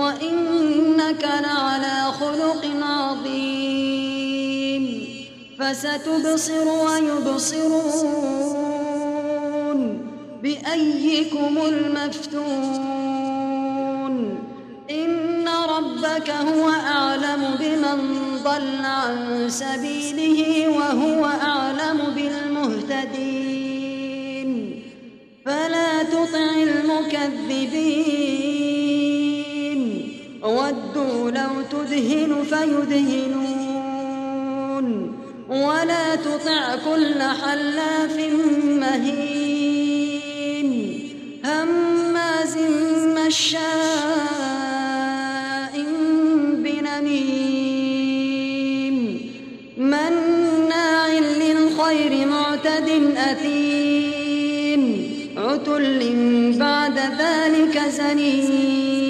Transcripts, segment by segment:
وإنك لعلى خلق عظيم فستبصر ويبصرون بأيكم المفتون إن ربك هو أعلم بمن ضل عن سبيله وهو أعلم بالمهتدين فلا تطع المكذبين ودوا لو تدهن فيدهنون ولا تطع كل حلاف مهين هماز مشاء بنميم مناع للخير معتد أثيم عتل بعد ذلك زنيم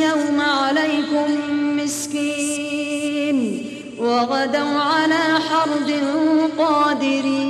اليوم عليكم مسكين وغدوا على حرد قادرين.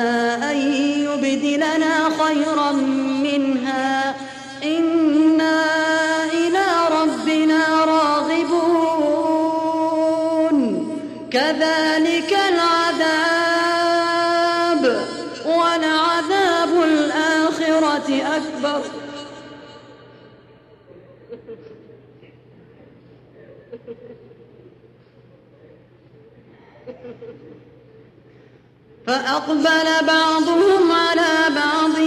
خيرا منها. إنا إلى ربنا راغبون. كذلك العذاب ولعذاب الآخرة أكبر. فأقبل بعضهم على بعض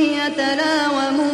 يتلاومون.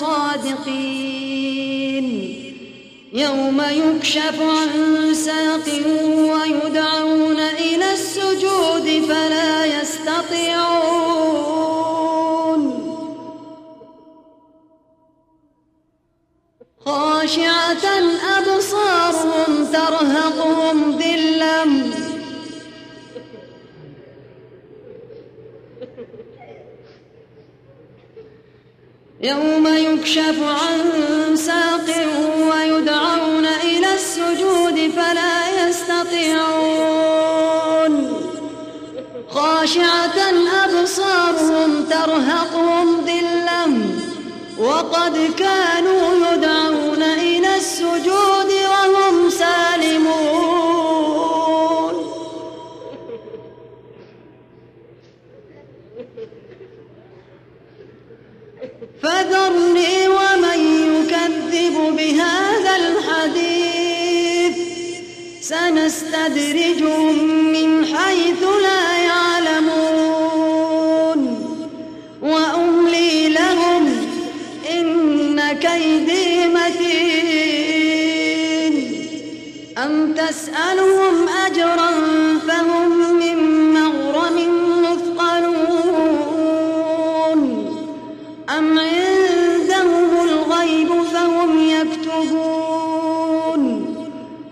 صادقين. يوم يكشف عن ساق ويدعون إلى السجود فلا يستطيعون. خاشعة أبصارهم يوم يكشف عن ساق ويدعون إلى السجود فلا يستطيعون. خاشعة أبصارهم ترهقهم ذلة وقد كانوا يدعون الحديث. سنستدرجهم من حيث لا يعلمون. وأملي لهم إن كيدي متين. أم تسألهم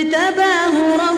فاجتباه ربه